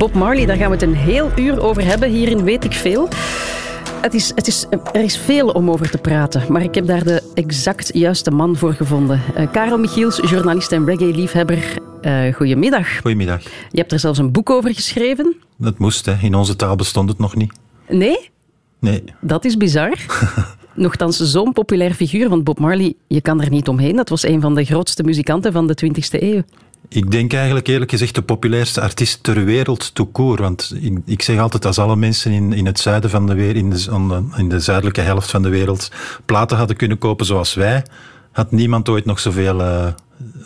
Bob Marley, daar gaan we het een heel uur over hebben. Hierin weet ik veel. Het is, het is, er is veel om over te praten, maar ik heb daar de exact juiste man voor gevonden. Uh, Karel Michiels, journalist en reggae-liefhebber. Uh, goedemiddag. Goedemiddag. Je hebt er zelfs een boek over geschreven. Dat moest, hè. in onze taal bestond het nog niet. Nee? Nee. Dat is bizar. Nochtans, zo'n populair figuur, want Bob Marley, je kan er niet omheen. Dat was een van de grootste muzikanten van de 20e eeuw. Ik denk eigenlijk eerlijk gezegd de populairste artiest ter wereld toekoor. Want ik, ik, zeg altijd, als alle mensen in, in het zuiden van de wereld, in de, in de zuidelijke helft van de wereld, platen hadden kunnen kopen zoals wij, had niemand ooit nog zoveel... Uh,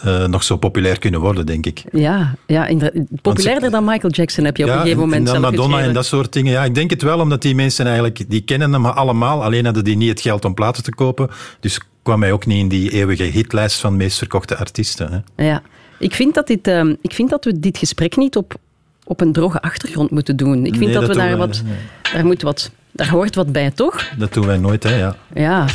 uh, nog zo populair kunnen worden, denk ik. Ja, ja populairder dan Michael Jackson heb je op een gegeven moment en dan Madonna en dat soort dingen. Ja, ik denk het wel, omdat die mensen eigenlijk, die kennen hem allemaal, alleen hadden die niet het geld om platen te kopen. Dus kwam hij ook niet in die eeuwige hitlijst van meest verkochte artiesten. Hè. Ja, ik vind, dat dit, uh, ik vind dat we dit gesprek niet op, op een droge achtergrond moeten doen. Ik vind dat, we daar wat, daar moet wat daar hoort wat bij, toch? Dat doen wij nooit, hè? Ja. Ja,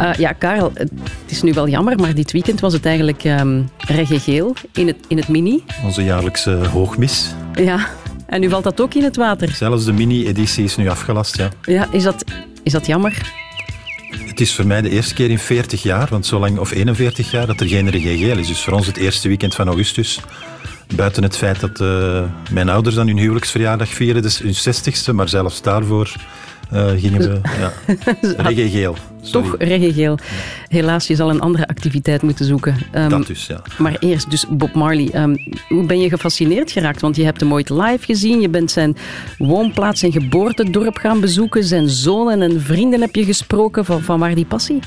uh, ja Karel, het is nu wel jammer, maar dit weekend was het eigenlijk um, geel in het, in het mini. Onze jaarlijkse hoogmis. Ja, en nu valt dat ook in het water. Zelfs de mini-editie is nu afgelast, ja. Ja, is dat, is dat jammer? Het is voor mij de eerste keer in 40 jaar, want zo lang, of 41 jaar, dat er geen geel is. Dus voor ons het eerste weekend van augustus. Buiten het feit dat uh, mijn ouders dan hun huwelijksverjaardag vieren, dus hun 60ste, maar zelfs daarvoor uh, gingen we ja, reggae geel. Toch reggae geel. Helaas, je zal een andere activiteit moeten zoeken. Um, dat dus, ja. Maar eerst dus Bob Marley. Um, hoe ben je gefascineerd geraakt? Want je hebt hem ooit live gezien. Je bent zijn woonplaats en geboortedorp gaan bezoeken. Zijn zonen en vrienden heb je gesproken. Van, van waar die passie?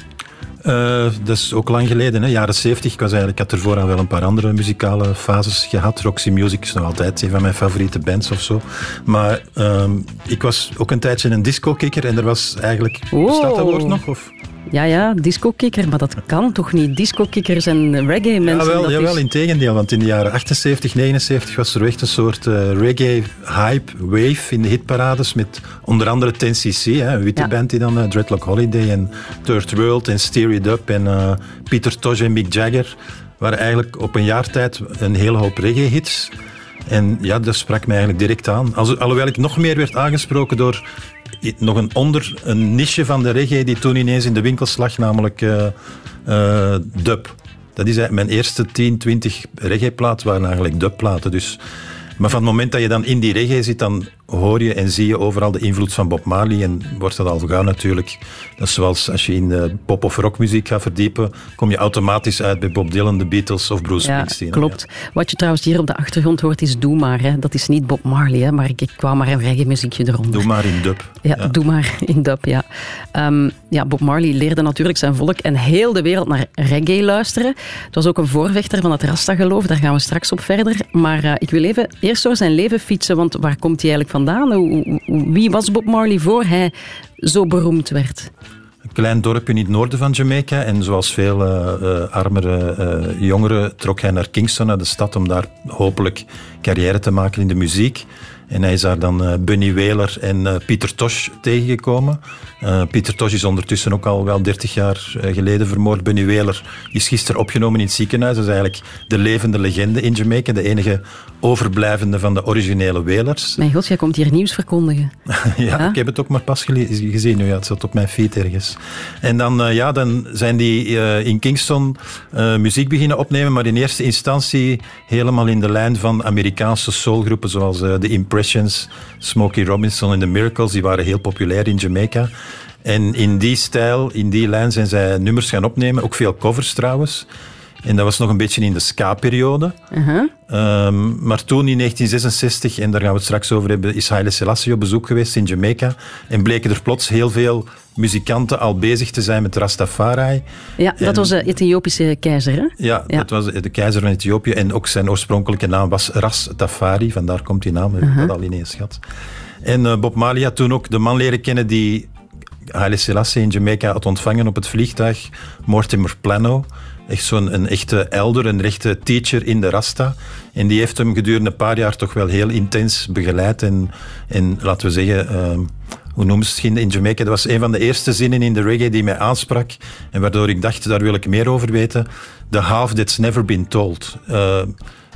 Uh, dat is ook lang geleden, hè? jaren 70. Ik, was eigenlijk, ik had ervoor al wel een paar andere muzikale fases gehad. Roxy Music is nog altijd een van mijn favoriete bands of zo. Maar uh, ik was ook een tijdje een disco-kikker en er was eigenlijk... Wow. Bestaat dat woord nog? Of? Ja, ja, disco-kikker, maar dat kan toch niet? Disco-kikkers en reggae-mensen. Jawel, jawel is... in tegendeel, want in de jaren 78, 79 was er echt een soort uh, reggae-hype, wave in de hitparades met onder andere 10cc, hè, een witte band die dan uh, Dreadlock Holiday en Third World en Steer It Up en uh, Peter Tosh en Mick Jagger waren eigenlijk op een jaar tijd een hele hoop reggae-hits. En ja, dat sprak mij eigenlijk direct aan. Alhoewel ik nog meer werd aangesproken door nog een onder, een niche van de reggae die toen ineens in de winkels lag, namelijk uh, uh, dub. Dat is mijn eerste 10, 20 reggae-platen waren eigenlijk dubplaten. Dus maar van het moment dat je dan in die reggae zit, dan hoor je en zie je overal de invloed van Bob Marley. En wordt dat al gauw natuurlijk. Dat is zoals als je in de pop- of rockmuziek gaat verdiepen, kom je automatisch uit bij Bob Dylan, de Beatles of Bruce ja, Springsteen. Klopt. Wat je trouwens hier op de achtergrond hoort is Doe maar. Hè. Dat is niet Bob Marley, hè, maar ik, ik kwam maar een reggae muziekje eronder. Doe maar in dub. Ja, doe maar in dub, ja. Um, ja, Bob Marley leerde natuurlijk zijn volk en heel de wereld naar reggae luisteren. Het was ook een voorvechter van het Rasta-geloof, daar gaan we straks op verder. Maar uh, ik wil even eerst door zijn leven fietsen, want waar komt hij eigenlijk Wie was Bob Marley voor hij zo beroemd werd? Een klein dorpje in het noorden van Jamaica. En zoals veel uh, armere uh, jongeren trok hij naar Kingston, naar de stad, om daar hopelijk carrière te maken in de muziek. En hij is daar dan Bunny Whaler en Pieter Tosh tegengekomen. Uh, Pieter Tosh is ondertussen ook al wel 30 jaar geleden vermoord. Bunny Whaler is gisteren opgenomen in het ziekenhuis. Dat is eigenlijk de levende legende in Jamaica. De enige overblijvende van de originele Whalers. Mijn god, jij komt hier nieuws verkondigen. ja, ik heb het ook maar pas gezien. Nu, ja, het zat op mijn feed ergens. En dan, ja, dan zijn die in Kingston muziek beginnen opnemen. Maar in eerste instantie helemaal in de lijn van Amerikaanse soulgroepen zoals de Impress Smokey Robinson en The Miracles, die waren heel populair in Jamaica. En in die stijl, in die lijn zijn zij nummers gaan opnemen, ook veel covers trouwens. En dat was nog een beetje in de ska-periode. Uh-huh. Um, maar toen in 1966, en daar gaan we het straks over hebben, is Haile Selassie op bezoek geweest in Jamaica. En bleken er plots heel veel muzikanten al bezig te zijn met Rastafari. Ja, dat was de Ethiopische keizer, hè? Ja, dat was de keizer van Ethiopië. En ook zijn oorspronkelijke naam was Rastafari. Vandaar komt die naam, uh-huh. dat al ineens gehad. En uh, Bob Marley had toen ook de man leren kennen die Haile Selassie in Jamaica had ontvangen op het vliegtuig, Mortimer Plano. Echt zo'n een echte elder, een echte teacher in de Rasta. En die heeft hem gedurende een paar jaar toch wel heel intens begeleid. En, en laten we zeggen, uh, hoe noemen ze het in Jamaica? Dat was een van de eerste zinnen in de reggae die mij aansprak. En waardoor ik dacht, daar wil ik meer over weten. The half that's never been told. Uh,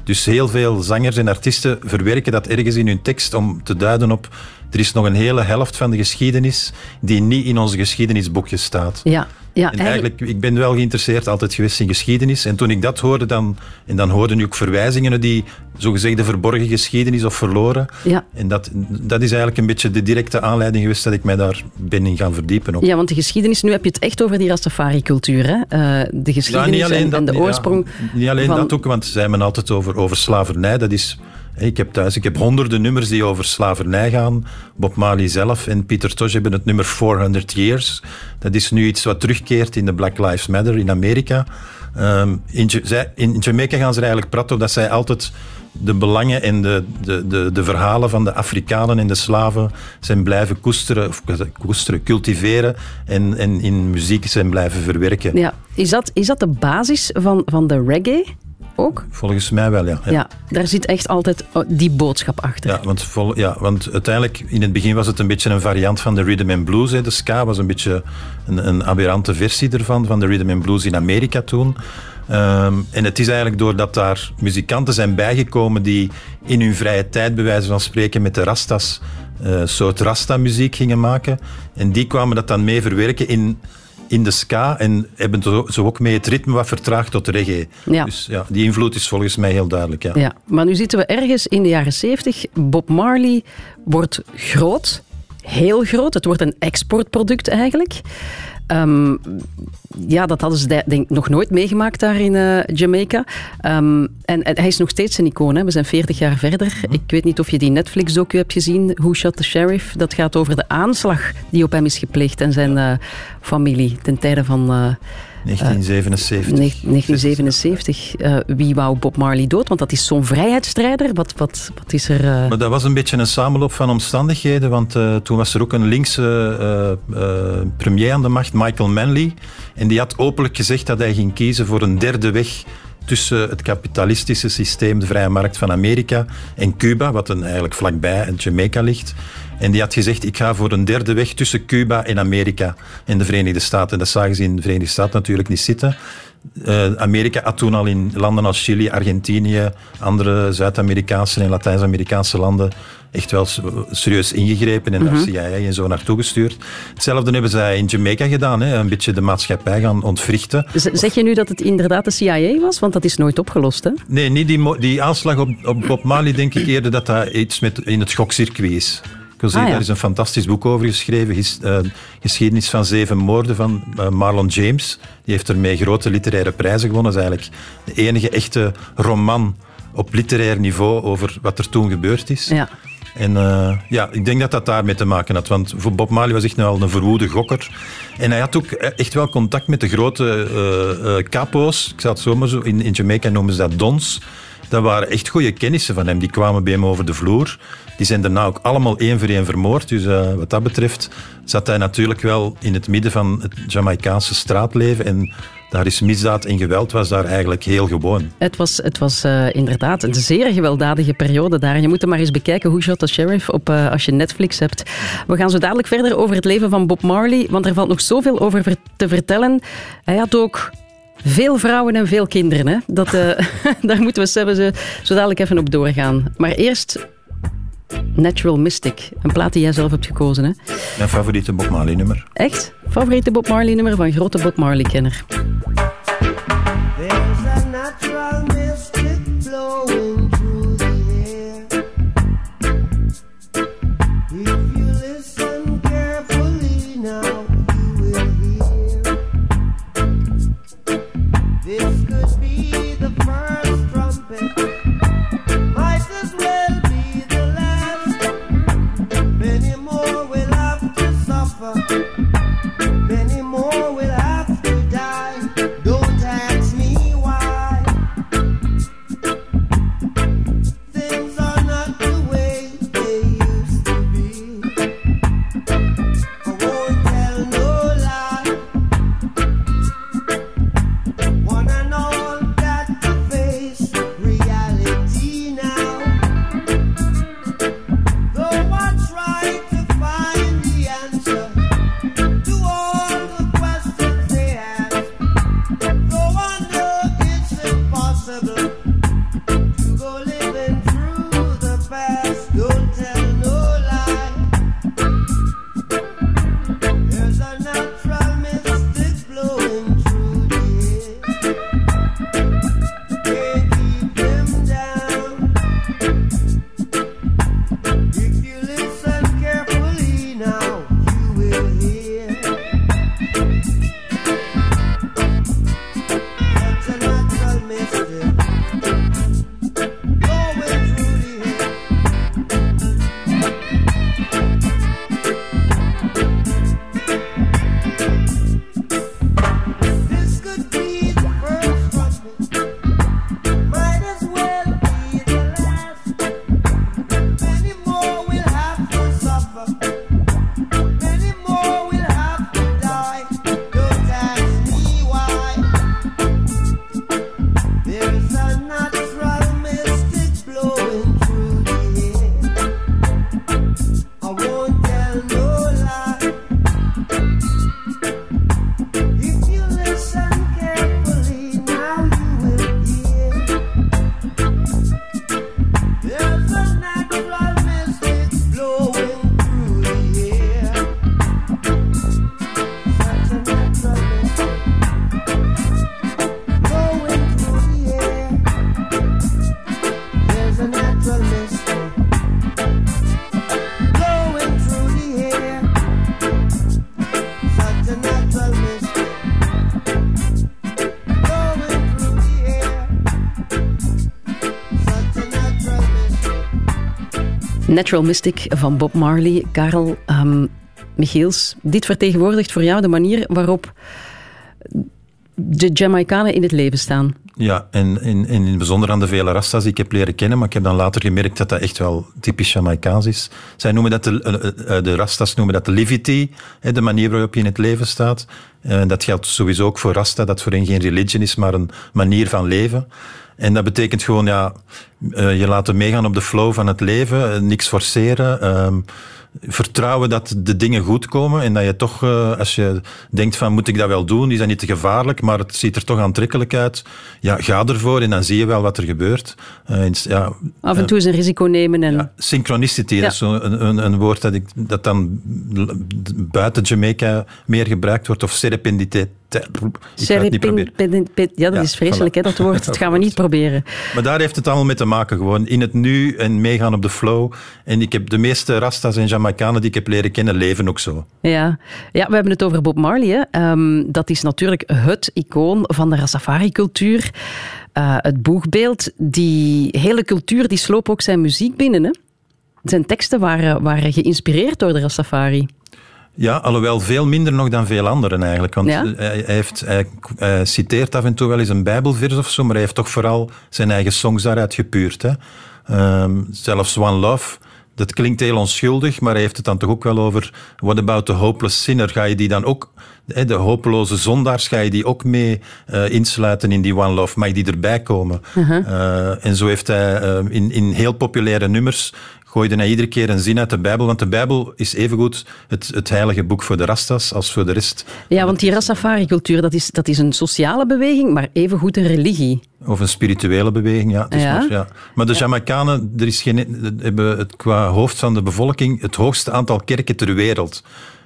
Dus heel veel zangers en artiesten verwerken dat ergens in hun tekst om te duiden op er is nog een hele helft van de geschiedenis die niet in onze geschiedenisboekjes staat. Ja, ja, en eigenlijk, ik ben wel geïnteresseerd altijd geweest in geschiedenis. En toen ik dat hoorde, dan, en dan hoorde ik ook verwijzingen naar die zogezegde verborgen geschiedenis of verloren. Ja. En dat, dat is eigenlijk een beetje de directe aanleiding geweest dat ik mij daar ben in gaan verdiepen. Ook. Ja, want de geschiedenis, nu heb je het echt over die Rastafari-cultuur. Hè? Uh, de geschiedenis ja, en, en, de oorsprong. Ja, niet alleen dat ook, want zij hebben altijd over, over slavernij. Dat is ik heb thuis ik heb honderden nummers die over slavernij gaan. Bob Marley zelf en Peter Tosh hebben het nummer 400 Years. Dat is nu iets wat terugkeert in de Black Lives Matter in Amerika. Um, in, in, Jamaica gaan ze er eigenlijk praten dat zij altijd de belangen en de, de, de, de, verhalen van de Afrikanen en de slaven zijn blijven koesteren, of koesteren, cultiveren en, en in muziek zijn blijven verwerken. Ja. Is, dat, is dat de basis van, van de reggae? Ook? Volgens mij wel, ja. Ja, daar zit echt altijd oh, die boodschap achter. Ja want, vol, ja, want uiteindelijk, in het begin was het een beetje een variant van de rhythm and blues. Hè. De ska was een beetje een, een aberrante versie ervan, van de rhythm and blues in Amerika toen. Ehm, en het is eigenlijk doordat daar muzikanten zijn bijgekomen die in hun vrije tijd, bij wijze van spreken, met de rastas uh, een soort rasta-muziek gingen maken. En die kwamen dat dan mee verwerken in in de ska en hebben zo ook mee het ritme wat vertraagd tot reggae. Ja. Dus ja, die invloed is volgens mij heel duidelijk. Ja. ja, maar nu zitten we ergens in de jaren 70. Bob Marley wordt groot, heel groot. Het wordt een exportproduct eigenlijk. Um, ja, dat hadden ze denk ik nog nooit meegemaakt daar in uh, Jamaica. Um, en, en, hij is nog steeds een icoon. Hè. We zijn 40 jaar verder. Mhm. Ik weet niet of je die Netflix-docu hebt gezien, Who Shot the Sheriff. Dat gaat over de aanslag die op hem is gepleegd en zijn uh, familie ten tijde van... Uh, 1977. 1977. Uh, wie wou Bob Marley dood? Want dat is zo'n vrijheidsstrijder. Wat, wat, wat is er... Uh... Maar dat was een beetje een samenloop van omstandigheden. Want uh, toen was er ook een linkse premier aan de macht, Michael Manley. En die had openlijk gezegd dat hij ging kiezen voor een derde weg tussen het kapitalistische systeem, de vrije markt van Amerika, en Cuba, wat een, eigenlijk vlakbij in Jamaica ligt. En die had gezegd, ik ga voor een derde weg tussen Cuba en Amerika en de Verenigde Staten. Dat zagen ze in de Verenigde Staten natuurlijk niet zitten. Uh, Amerika had toen al in landen als Chili, Argentinië, andere Zuid-Amerikaanse en Latijns-Amerikaanse landen echt wel serieus ingegrepen en daar mm -hmm. CIA en zo naartoe gestuurd. Hetzelfde hebben zij in Jamaica gedaan, hè, een beetje de maatschappij gaan ontwrichten. zeg je nu dat het inderdaad de CIA was? Want dat is nooit opgelost, hè? Nee, niet die, die aanslag op, op Bob Marley denk ik eerder dat dat iets met, in het gokcircuit is. Ik ah, Daar is een fantastisch boek over geschreven. Uh, geschiedenis van zeven moorden van uh, Marlon James. Die heeft ermee grote literaire prijzen gewonnen. Dat is eigenlijk de enige echte roman op literair niveau over wat er toen gebeurd is. Ja. En uh, ja, ik denk dat dat daarmee te maken had. Want voor Bob Marley was echt nou al een verwoede gokker. En hij had ook echt wel contact met de grote uh, uh, capo's. Ik zou het zomaar zo... In, in Jamaica noemen ze dat dons. Dat waren echt goede kennissen van hem. Die kwamen bij hem over de vloer. Die zijn daarna ook allemaal één voor één vermoord. Dus uh, wat dat betreft zat hij natuurlijk wel in het midden van het Jamaicaanse straatleven. En daar is misdaad en geweld was daar eigenlijk heel gewoon. Het was, het was uh, inderdaad een zeer gewelddadige periode daar. Je moet er maar eens bekijken hoe Shot the Sheriff op, uh, als je Netflix hebt. We gaan zo dadelijk verder over het leven van Bob Marley, want er valt nog zoveel over te vertellen. Hij had ook veel vrouwen en veel kinderen. Dat, daar moeten we ze zo dadelijk even op doorgaan. Maar eerst Natural Mystic. Een plaat die jij zelf hebt gekozen, hè? Mijn favoriete Bob Marley nummer. Echt? Favoriete Bob Marley nummer van grote Bob Marley Natural Mystic van Bob Marley. Karel um, Michiels, dit vertegenwoordigt voor jou de manier waarop de Jamaicanen in het leven staan. Ja, en in, in het bijzonder aan de vele rastas die ik heb leren kennen, maar ik heb dan later gemerkt dat dat echt wel typisch Jamaicaans is. Zij noemen dat de, eh, eh, de rastas noemen dat de livity, de manier waarop je in het leven staat. En dat geldt sowieso ook voor rasta, dat voor hen geen religion is, maar een manier van leven. En dat betekent gewoon, ja, je laten meegaan op de flow van het leven, niks forceren. Ehm, vertrouwen dat de dingen goed komen en dat je toch, uh, als je denkt van moet ik dat wel doen, is dat niet te gevaarlijk, maar het ziet er toch aantrekkelijk uit. Ja, ga ervoor en dan zie je wel wat er gebeurt. Uh, ja, Af en toe eens een risico nemen. En... Ja, synchronicity, dat is zo een, een, een, woord dat, ik, dat dan buiten Jamaica meer gebruikt wordt, of serendipiteit ja, dat is vreselijk, hè, dat woord. Dat gaan we niet proberen. Maar daar heeft het allemaal mee te maken. Gewoon in het nu en meegaan op de flow. En ik heb de meeste Rastas en Jamaicanen die ik heb leren kennen, leven ook zo. Ja, ja we hebben het over Bob Marley. Hè. dat is natuurlijk het icoon van de Rastafari-cultuur. Uh, het boegbeeld. Die hele cultuur die sloop ook zijn muziek binnen. Hè. Zijn teksten waren, waren geïnspireerd door de Rastafari. Ja, alhoewel veel minder nog dan veel anderen eigenlijk. Want hij, heeft, hij, citeert af en toe wel eens een bijbelvers of zo, maar hij heeft toch vooral zijn eigen songs daaruit gepuurd. Hè. Ehm, zelfs One Love, dat klinkt heel onschuldig, maar hij heeft het dan toch ook wel over What about the hopeless sinner? Ga je die dan ook, de hopeloze zondaars, ga je die ook mee uh, insluiten in die One Love? Mag die erbij komen? Uh-huh. Uh, en zo heeft hij uh, in, in heel populaire nummers gooide hij iedere keer een zin uit de Bijbel. Want de Bijbel is evengoed het, het heilige boek voor de Rastas als voor de rest. Ja, want die Rastafari-cultuur, dat is, dat is een sociale beweging, maar evengoed een religie. Of een spirituele beweging, ja. ja. Maar, ja. maar de ja. Jamaicanen er is geen, hebben het, qua hoofd van de bevolking het hoogste aantal kerken ter wereld.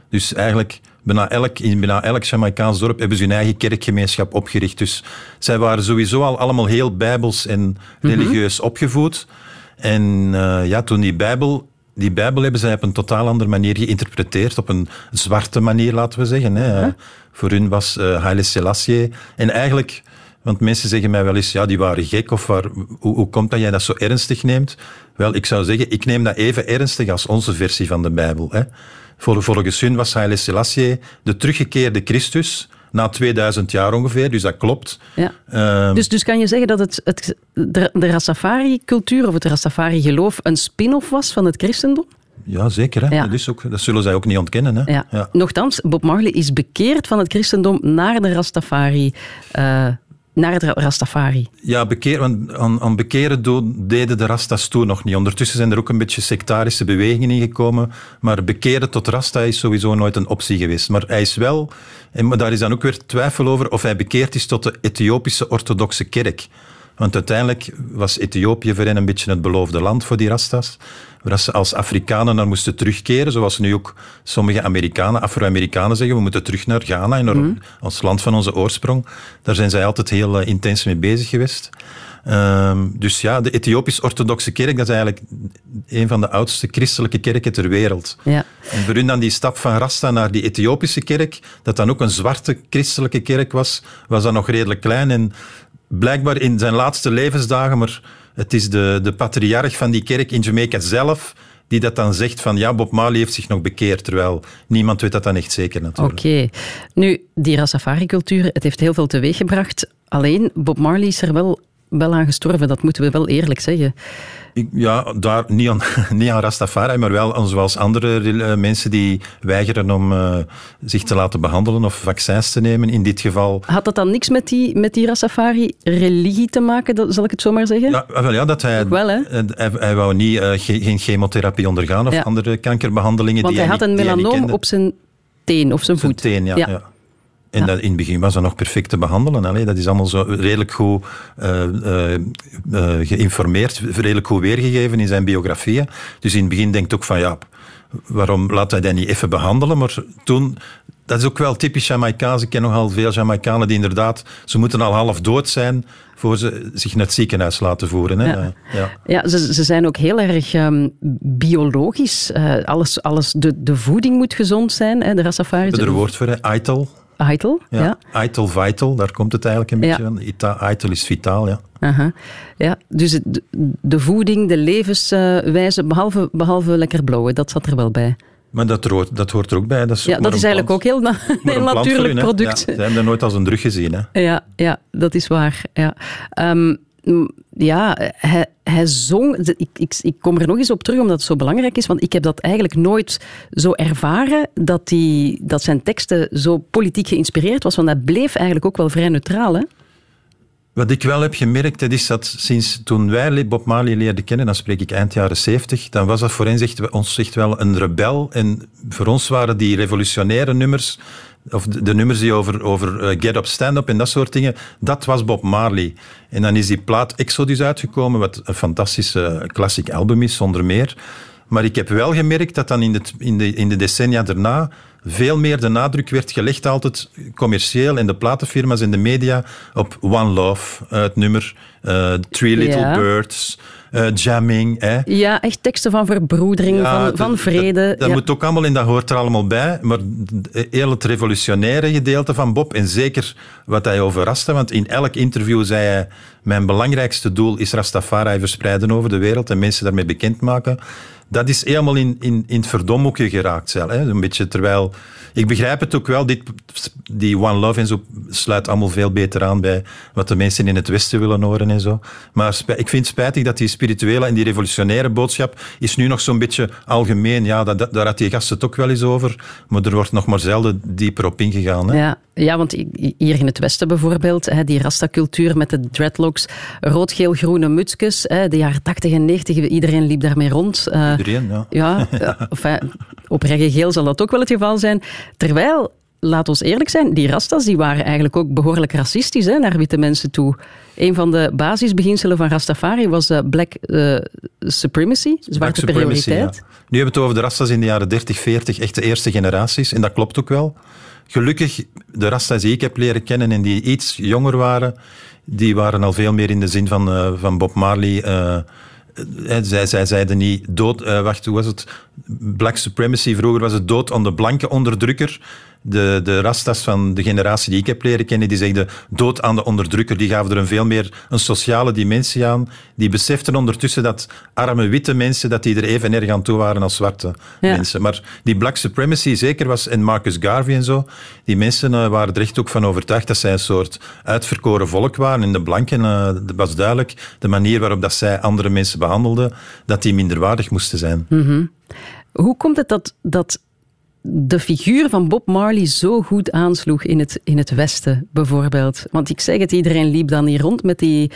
Dus eigenlijk bijna elk, in bijna elk Jamaicaans dorp hebben ze hun eigen kerkgemeenschap opgericht. Dus zij waren sowieso al allemaal heel bijbels en mhm. religieus opgevoed. En uh, ja, toen die Bijbel die Bijbel hebben zij op een totaal andere manier geïnterpreteerd, op een zwarte manier, laten we zeggen. Hè. Voor hun was uh, Haile Selassie. En eigenlijk, want mensen zeggen mij wel eens, ja, die waren gek, of waar, hoe, hoe komt dat jij dat zo ernstig neemt? Wel, ik zou zeggen, ik neem dat even ernstig als onze versie van de Bijbel. Hè. Volgens hun was Haile Selassie de teruggekeerde Christus, na 2000 jaar ongeveer, dus dat klopt. Ja. Ehm, dus, dus kan je zeggen dat het, het, de, de Rastafari-cultuur of het Rastafari-geloof een spin-off was van het christendom? Ja, zeker. Hè. Dat, is ook, dat zullen zij ook niet ontkennen. Hè. Ja. Ja. Nochtans, Bob Marley is bekeerd van het christendom naar de Rastafari. Uh, naar het Rastafari. Ja, bekeer, want aan, aan bekeren deden de Rastas toen nog niet. Ondertussen zijn er ook een beetje sectarische bewegingen ingekomen. Maar bekeren tot Rasta is sowieso nooit een optie geweest. Maar hij is wel, en daar is dan ook weer twijfel over of hij bekeerd is tot de Ethiopische orthodoxe kerk. Want uiteindelijk was Ethiopië voor hen een beetje het beloofde land voor die Rastas. Waar ze als Afrikanen naar moesten terugkeren, zoals nu ook sommige Amerikanen, Afro-Amerikanen zeggen, we moeten terug naar Ghana, en naar mm. ons land van onze oorsprong. Daar zijn zij altijd heel uh, intens mee bezig geweest. Um, dus ja, de Ethiopisch-orthodoxe kerk, dat is eigenlijk een van de oudste christelijke kerken ter wereld. Ja. En voor hun dan die stap van Rasta naar die Ethiopische kerk, dat dan ook een zwarte christelijke kerk was, was dat nog redelijk klein. En blijkbaar in zijn laatste levensdagen, maar het is de, de patriarch van die kerk in Jamaica zelf die dat dan zegt van ja, Bob Marley heeft zich nog bekeerd, terwijl niemand weet dat dan echt zeker natuurlijk. Oké. Nu, die Rastafari-cultuur, het heeft heel veel teweeggebracht. Alleen, Bob Marley is er wel wel aan gestorven, dat moeten we wel eerlijk zeggen. Ja, daar, niet, aan, niet aan Rastafari, maar wel aan zoals andere eh, mensen die weigeren om uh, zich te laten behandelen of vaccins te nemen. In dit geval... Had dat dan niks met die, met die Rastafari-religie te maken, dat, zal ik het zo maar zeggen? Ja, wel, ja dat hij, wel, hè? Hij, hij wou niet, uh, geen chemotherapie ondergaan of andere kankerbehandelingen. Want die hij, had een melanoom op zijn teen of zijn voet. Zijn teen, ja. ja. En dat, in het begin was dat nog perfect te behandelen. Allee, dat is allemaal zo redelijk goed uh, uh, uh, geïnformeerd, redelijk goed weergegeven in zijn biografieën. Dus in het begin denkt ook van ja, waarom laat hij dat niet even behandelen? Maar toen, dat is ook wel typisch Jamaicaans. Ik ken nogal veel Jamaicanen die inderdaad, ze moeten al half dood zijn voor ze zich naar het ziekenhuis laten voeren. Hè? Ja, ja. ja ze, ze, zijn ook heel erg um, biologisch. alles, alles de, de voeding moet gezond zijn, hè, de Rastafari. Er woord voor, hè? Aital. Eitel. Ja, Eitel Vital, daar komt het eigenlijk een beetje van. Ita, Eitel is vitaal, ja. Aha. ja. Dus de, voeding, de levenswijze, behalve, behalve lekker blauwe, dat zat er wel bij. Maar dat hoort, dat hoort er ook bij. Dat is, ja, dat is eigenlijk ook heel, na, heel natuurlijk product. Ja, ze hebben dat nooit als een drug gezien. Hè? Ja, ja, dat is waar. Ja. Um, ja, hij, zong. Ik, ik, ik, kom er nog eens op terug omdat het zo belangrijk is, want ik heb dat eigenlijk nooit zo ervaren dat, die, dat zijn teksten zo politiek geïnspireerd was, want hij bleef eigenlijk ook wel vrij neutraal. Hè? Wat ik wel heb gemerkt, dat is dat sinds toen wij Bob Marley leerden kennen, dan spreek ik eind jaren 70, dan was dat voor ons echt wel een rebel. En voor ons waren die revolutionaire nummers of de, nummers die over, over eh, Get Up, Stand Up en dat soort dingen, dat was Bob Marley. En dan is die plaat Exodus uitgekomen, wat een fantastische classic album is, zonder meer. Maar ik heb wel gemerkt dat dan in de, in de, in de decennia daarna veel meer de nadruk werd gelegd altijd commercieel in de platenfirma's en de media op One Love, het nummer uh, Three Little Birds uh, jamming. Hè. Ja, echt teksten van verbroedering, van, van vrede. Dat, dat moet ook allemaal in, dat hoort er allemaal bij. Maar heel het revolutionaire gedeelte van Bob, en zeker wat hij over Rasta, want in elk interview zei hij, mijn belangrijkste doel is Rastafari verspreiden over de wereld en mensen daarmee bekendmaken. Dat is helemaal in, in, in het verdomhoekje geraakt. Hè. Een beetje terwijl ik begrijp het ook wel. Dit, die One Love en zo sluit allemaal veel beter aan bij wat de mensen in het Westen willen horen en zo. Maar ik vind het spijtig dat die spirituele en die revolutionaire boodschap is nu nog zo'n beetje algemeen. Ja, dat, daar had die gast het ook wel eens over. Maar er wordt nog maar zelden dieper op ingegaan. Hè? Ja, ja, want hier in het Westen bijvoorbeeld, die Rasta-cultuur met de dreadlocks, rood-geel-groene mutsjes, de jaren 80 en 90, iedereen liep daarmee rond. Eh, iedereen, ja. Ja, enfin, op geel zal dat ook wel het geval zijn. Terwijl, laat ons eerlijk zijn, die Rastas die waren eigenlijk ook behoorlijk racistisch hè, naar witte mensen toe. Een van de basisbeginselen van Rastafari was uh, black uh, supremacy, zwarte prioriteit. Nu hebben we het over de Rastas in de jaren 30, 40, echt de eerste generaties. En dat klopt ook wel. Gelukkig, de Rastas die ik heb leren kennen en die iets jonger waren, die waren al veel meer in de zin van, uh, van Bob Marley eh, zij, zeiden niet dood, uh, wacht, hoe was het? Black supremacy, vroeger was het dood aan de blanke onderdrukker de, de rastas van de generatie die ik heb leren kennen, die zegden dood aan de onderdrukker. Die gaven er een veel meer een sociale dimensie aan. Die beseften ondertussen dat arme witte mensen dat die er even erg aan toe waren als zwarte mensen. Maar die black supremacy zeker was, en Marcus Garvey en zo, die mensen uh, waren er echt ook van overtuigd dat zij een soort uitverkoren volk waren. En de blanken, uh, dat was duidelijk, de manier waarop dat zij andere mensen behandelden, dat die minderwaardig moesten zijn. Mhm. Hoe komt het dat, dat de figuur van Bob Marley zo goed aansloeg in het, in het Westen, bijvoorbeeld. Want ik zeg het, iedereen liep dan hier rond met die...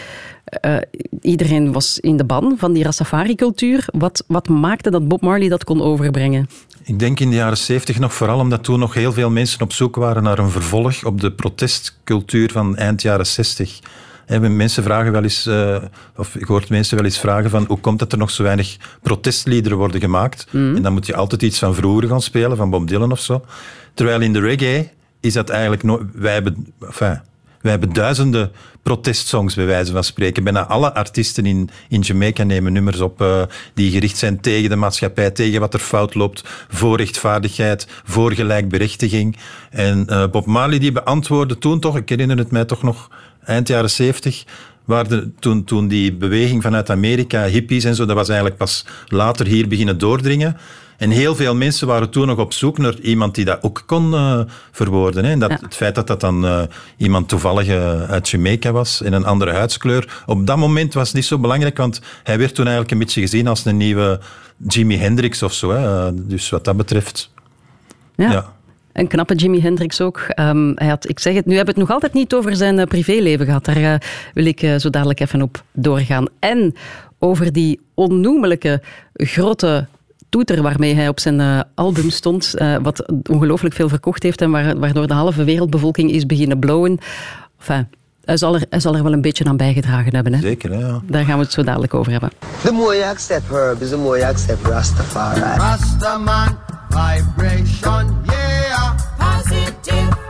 Uh, iedereen was in de ban van die Rastafari-cultuur. Wat, wat maakte dat Bob Marley dat kon overbrengen? Ik denk in de jaren zeventig nog vooral omdat toen nog heel veel mensen op zoek waren naar een vervolg op de protestcultuur van eind jaren zestig mensen vragen wel eens, uh, of ik hoor mensen wel eens vragen van hoe komt het er nog zo weinig protestliederen worden gemaakt? Mm. En dan moet je altijd iets van vroeger gaan spelen, van Bob Dylan of zo. Terwijl in de reggae is dat eigenlijk nooit... Wij hebben, enfin, wij hebben duizenden protestsongs, bij wijze van spreken. Bijna alle artiesten in, in Jamaica nemen nummers op uh, die gericht zijn tegen de maatschappij, tegen wat er fout loopt, voor rechtvaardigheid, voor gelijkberechtiging. En uh, Bob Marley die beantwoordde toen toch, ik herinner het mij toch nog, eind jaren zeventig, waar de, toen, toen die beweging vanuit Amerika, hippies en zo, dat was eigenlijk pas later hier beginnen doordringen. En heel veel mensen waren toen nog op zoek naar iemand die dat ook kon uh, verwoorden. Hè. En dat, Het feit dat dat dan uh, iemand toevallig uh, uit Jamaica was in een andere huidskleur, op dat moment was niet zo belangrijk, want hij werd toen eigenlijk een beetje gezien als een nieuwe Jimi Hendrix of zo. Hè. dus wat dat betreft. ja. ja. Een knappe Jimi Hendrix ook. Um, hij had, ik zeg het, nu hebben we het nog altijd niet over zijn uh, privéleven gehad. Daar uh, wil ik uh, zo dadelijk even op doorgaan. En over die onnoemelijke grote toeter waarmee hij op zijn album stond, wat ongelooflijk veel verkocht heeft en waardoor de halve wereldbevolking is beginnen blowen. Enfin, hij zal, er, hij zal er wel een beetje aan bijgedragen hebben. Hè? Zeker, ja. Daar gaan we het zo dadelijk over hebben. The more you accept herb is the more you accept Rastafari. Rastaman vibration, yeah. Positive.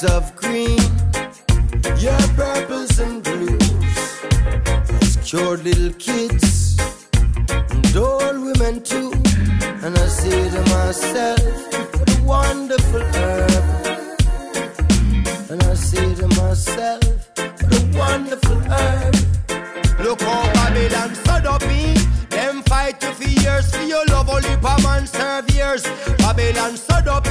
Your of green, your purples and blues. Has cured little kids and old women too. And I say to myself, what a wonderful herb. And I say to myself, what a wonderful herb. Look how Babylon stood up in. Them fight you for years for your love, only per man serve years. Babylon stood up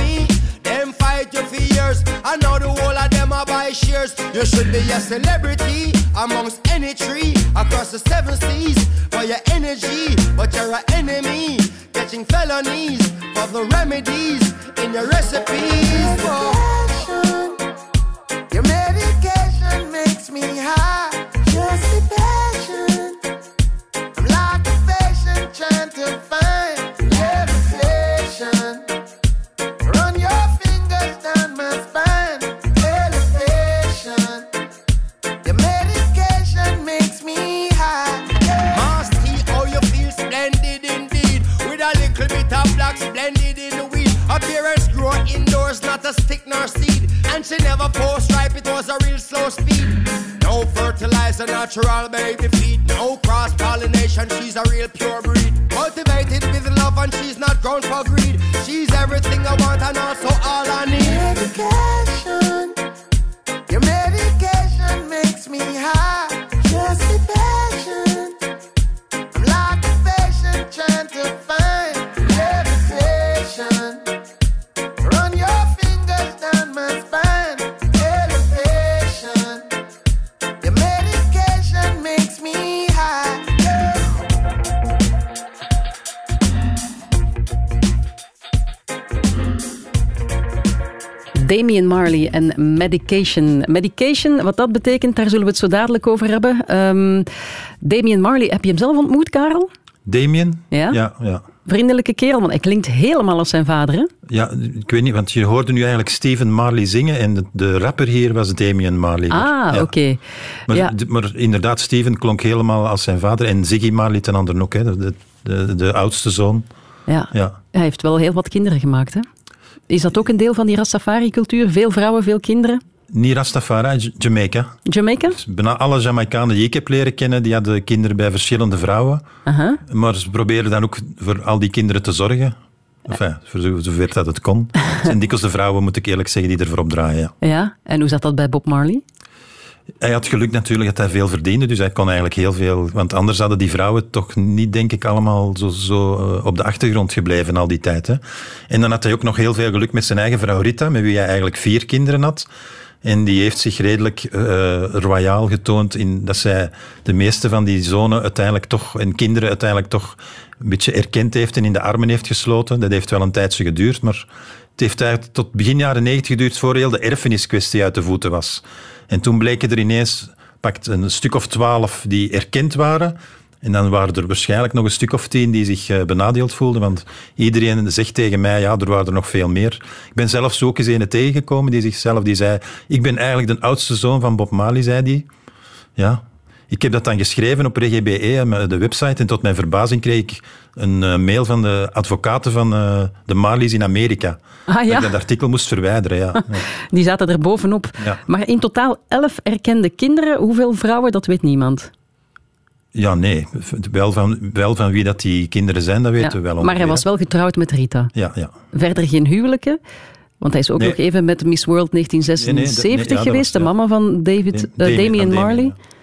shares. You should be a celebrity amongst any tree across the seven seas for your energy. But you're an enemy, catching felonies for the remedies in your recipes. Medication. Your medication makes me high. Indoors, not a stick nor seed. And she never post stripe, it was a real slow speed. No fertilizer, natural baby feed. No cross pollination, she's a real pure breed. Cultivated with love, and she's not grown for greed. She's everything I want, and also all I need. Medication. Damian Marley en Medication. Medication, wat dat betekent, daar zullen we het zo dadelijk over hebben. Ehm Damian Marley, heb je hem zelf ontmoet, Karel? Damien? Ja? Ja, ja. Vriendelijke kerel, want hij klinkt helemaal als zijn vader, hè? Ja, ik weet niet, want je hoorde nu eigenlijk Steven Marley zingen en de, de rapper hier was Damien Marley. Ah, Ja. oké. Maar, Ja. maar inderdaad, Steven klonk helemaal als zijn vader en Ziggy Marley ten andere ook, hè, de, de, de oudste zoon. Ja. Ja. Hij heeft wel heel wat kinderen gemaakt, hè? Is dat ook een deel van die Rastafari-cultuur? Veel vrouwen, veel kinderen? Niet Rastafari, Jamaica. Jamaica? Bijna alle Jamaicanen die ik heb leren kennen, die hadden kinderen bij verschillende vrouwen. Maar ze probeerden dan ook voor al die kinderen te zorgen. Enfin, voor zo- zover dat het kon. Het zijn dikwijls de vrouwen, moet ik eerlijk zeggen, die ervoor opdraaien. Ja. Ja. En hoe zat dat bij Bob Marley? Hij had geluk natuurlijk dat hij veel verdiende, dus hij kon eigenlijk heel veel... Want anders hadden die vrouwen toch niet, denk ik, allemaal zo, zo eh, op de achtergrond gebleven al die tijd. Hè. En dan had hij ook nog heel veel geluk met zijn eigen vrouw Rita, met wie hij eigenlijk vier kinderen had. En die heeft zich redelijk eh, royaal getoond in dat zij de meeste van die zonen uiteindelijk toch, en kinderen uiteindelijk toch een beetje erkend heeft en in de armen heeft gesloten. Dat heeft wel een tijdje geduurd, maar het heeft eigenlijk tot begin jaren negentig geduurd voor heel de erfeniskwestie uit de voeten was. En toen bleken er ineens pakt een stuk of twaalf die erkend waren. En dan waren er waarschijnlijk nog een stuk of tien die zich eh, benadeeld voelden. Want iedereen zegt tegen mij, ja, er waren er nog veel meer. Ik ben zelfs ook eens een tegengekomen die zichzelf die zei... Ik ben eigenlijk de oudste zoon van Bob Marley, zei die. Ja. Ik heb dat dan geschreven op RegBE, de website. En tot mijn verbazing kreeg ik een eh, mail van de advocaten van eh, de Marleys in Amerika. Ah Dat ja, ik dat artikel moest verwijderen, ja. die zaten er bovenop. Ja. Maar in totaal elf erkende kinderen. Hoeveel vrouwen, dat weet niemand. Ja, nee. Wel van, wel van wie dat die kinderen zijn, dat weten Ja, we wel Maar hij was wel getrouwd met Rita. Ja, ja. Verder geen huwelijken. Want hij is ook Nee. nog even met Miss World 1976 Nee, nee, dat- nee, ja, dat geweest, was- de mama van David, Da- eh, Damien, Marley. Damien, Ja.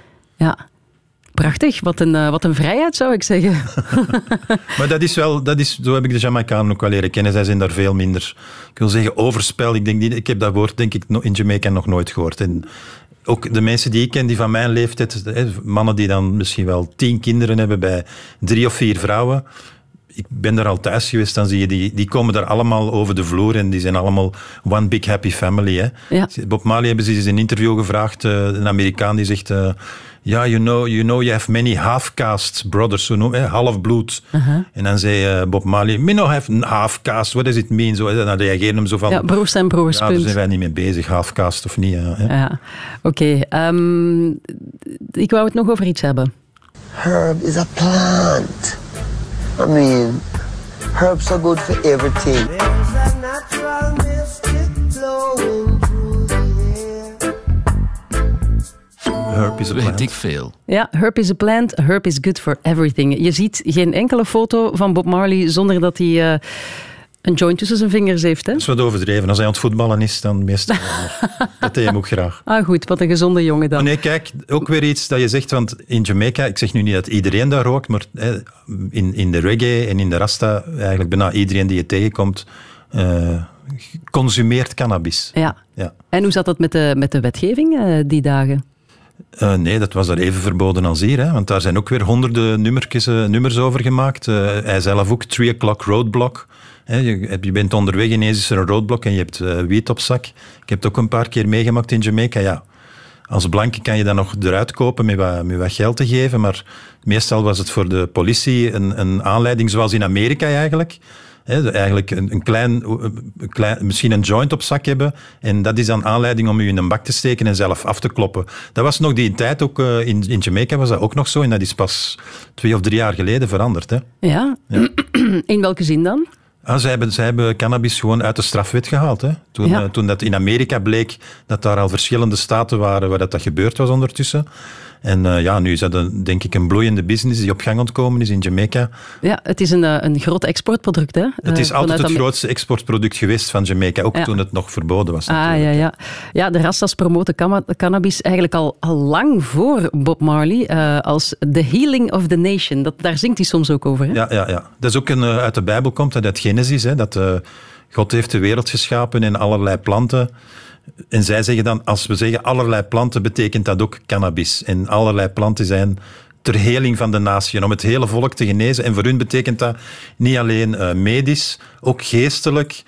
Prachtig, wat een, eh, wat een vrijheid zou ik zeggen. Maar dat is wel, dat is, zo heb ik de Jamaicanen ook wel leren kennen. Zij zijn daar veel minder, ik wil zeggen, overspel. Ik, denk niet, ik heb dat woord denk ik in Jamaica nog nooit gehoord. En ook de mensen die ik ken, die van mijn leeftijd, mannen die dan misschien wel tien kinderen hebben bij drie of vier vrouwen. Ik ben daar al thuis geweest, dan zie je die, die komen daar allemaal over de vloer en die zijn allemaal one big happy family. Hè. Ja. Bob Marley hebben ze eens in een interview gevraagd, eh, een Amerikaan die zegt... eh, ja, you know, you know you have many half-caste brothers, zo noem, hè, half-bloed. En dan zei eh, Bob Marley, me no have half-caste, what does it mean? Zo, hè, dan reageerde hem zo van... Ja, broers zijn broers, ja, daar zijn wij niet mee bezig, half-caste of niet. ja, hè. Ja, oké. ehm, ik wou het nog over iets hebben. Herb is a plant. I mean, herbs are good for everything. There's a natural mystic Herb is a Weet plant. ik veel. Ja, herb is a plant, herb is good for everything. Je ziet geen enkele foto van Bob Marley zonder dat hij eh, een joint tussen zijn vingers heeft. Hè? Dat is wat overdreven. Als hij aan het voetballen is, dan meestal dat deed hem ook graag. Ah goed, wat een gezonde jongen dan. Oh, nee, kijk, ook weer iets dat je zegt, want in Jamaica, ik zeg nu niet dat iedereen daar rookt, maar hè, in, in de reggae en in de rasta, eigenlijk bijna iedereen die je tegenkomt, eh, consumeert cannabis. Ja. Ja. En hoe zat dat met de, met de wetgeving eh, die dagen? Eh, nee, dat was daar even verboden als hier, hè, want daar zijn ook weer honderden eh, nummers over gemaakt. Eh, hij zelf ook, 3 o'clock roadblock. Hè, je, bent onderweg, ineens is er een roadblock en je hebt wiet op zak. Ik heb het ook een paar keer meegemaakt in Jamaica, ja. Als blanke kan je dat nog eruit kopen met wat, met wat geld te geven, maar meestal was het voor de politie een, een aanleiding, zoals in Amerika eigenlijk. Eigenlijk een, een, klein, een klein, misschien een joint op zak hebben. En dat is dan aanleiding om u in een bak te steken en zelf af te kloppen. Dat was nog die tijd ook eh, in, in Jamaica was dat ook nog zo. En dat is pas twee of drie jaar geleden veranderd. Hè. Ja. In welke zin dan? Ah, zij, hebben, zij hebben cannabis gewoon uit de strafwet gehaald. Hè. Toen, Ja. eh, toen dat in Amerika bleek dat daar al verschillende staten waren waar dat, dat gebeurd was ondertussen. En eh, ja, nu is dat een, denk ik een bloeiende business die op gang ontkomen is in Jamaica. Ja, het is een, eh, een groot exportproduct. Hè? Het is Eh, altijd het grootste exportproduct geweest van Jamaica, ook Ja. toen het nog verboden was. Ah, natuurlijk. ja, ja. ja, de Rastas promoten cannabis eigenlijk al, al lang voor Bob Marley als the healing of the nation. Dat, daar zingt hij soms ook over. Hè? Ja, ja, ja. Dat is ook een, uit de Bijbel komt, dat uit Genesis, hè, dat God heeft de wereld geschapen en allerlei planten. En zij zeggen dan, als we zeggen allerlei planten, betekent dat ook cannabis. En allerlei planten zijn ter heling van de natie, om het hele volk te genezen. En voor hun betekent dat niet alleen eh, medisch, ook geestelijk,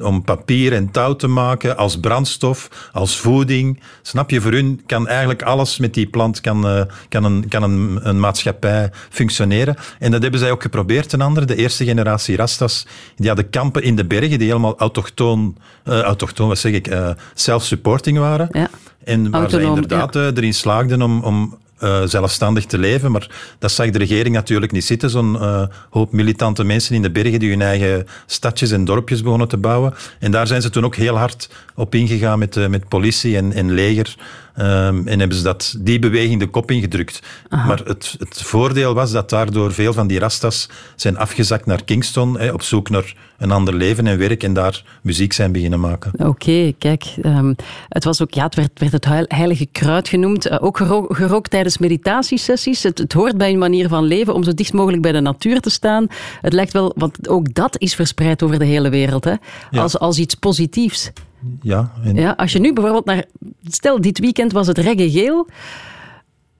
om papier en touw te maken, als brandstof, als voeding. Snap je, voor hun kan eigenlijk alles met die plant, kan, eh, kan, een, kan een, een maatschappij functioneren. En dat hebben zij ook geprobeerd ten andere. De eerste generatie Rastas, die hadden kampen in de bergen, die helemaal autochtoon, eh, autochtoon wat zeg ik, eh, self-supporting waren. Ja. En waar Autonoom, inderdaad eh, erin slaagden om, om eh, zelfstandig te leven. Maar dat zag de regering natuurlijk niet zitten. Zo'n eh, hoop militante mensen in de bergen die hun eigen stadjes en dorpjes begonnen te bouwen. En daar zijn ze toen ook heel hard op ingegaan met, eh, met politie en, en leger. Ehm, en hebben ze dat, die beweging de kop ingedrukt. Maar het, het voordeel was dat daardoor veel van die rastas zijn afgezakt naar Kingston, hè, op zoek naar een ander leven en werk en daar muziek zijn beginnen maken. Oké, kijk. ehm, het, was ook, ja, het werd, werd het heil- heilige kruid genoemd. Eh, ook gero- gerookt tijdens meditatiesessies. Het, het hoort bij een manier van leven om zo dicht mogelijk bij de natuur te staan. Het lijkt wel, want ook dat is verspreid over de hele wereld. Hè? Ja. Als, als iets positiefs. Ja, en Ja, als je nu bijvoorbeeld naar... Stel, dit weekend was het reggae geel.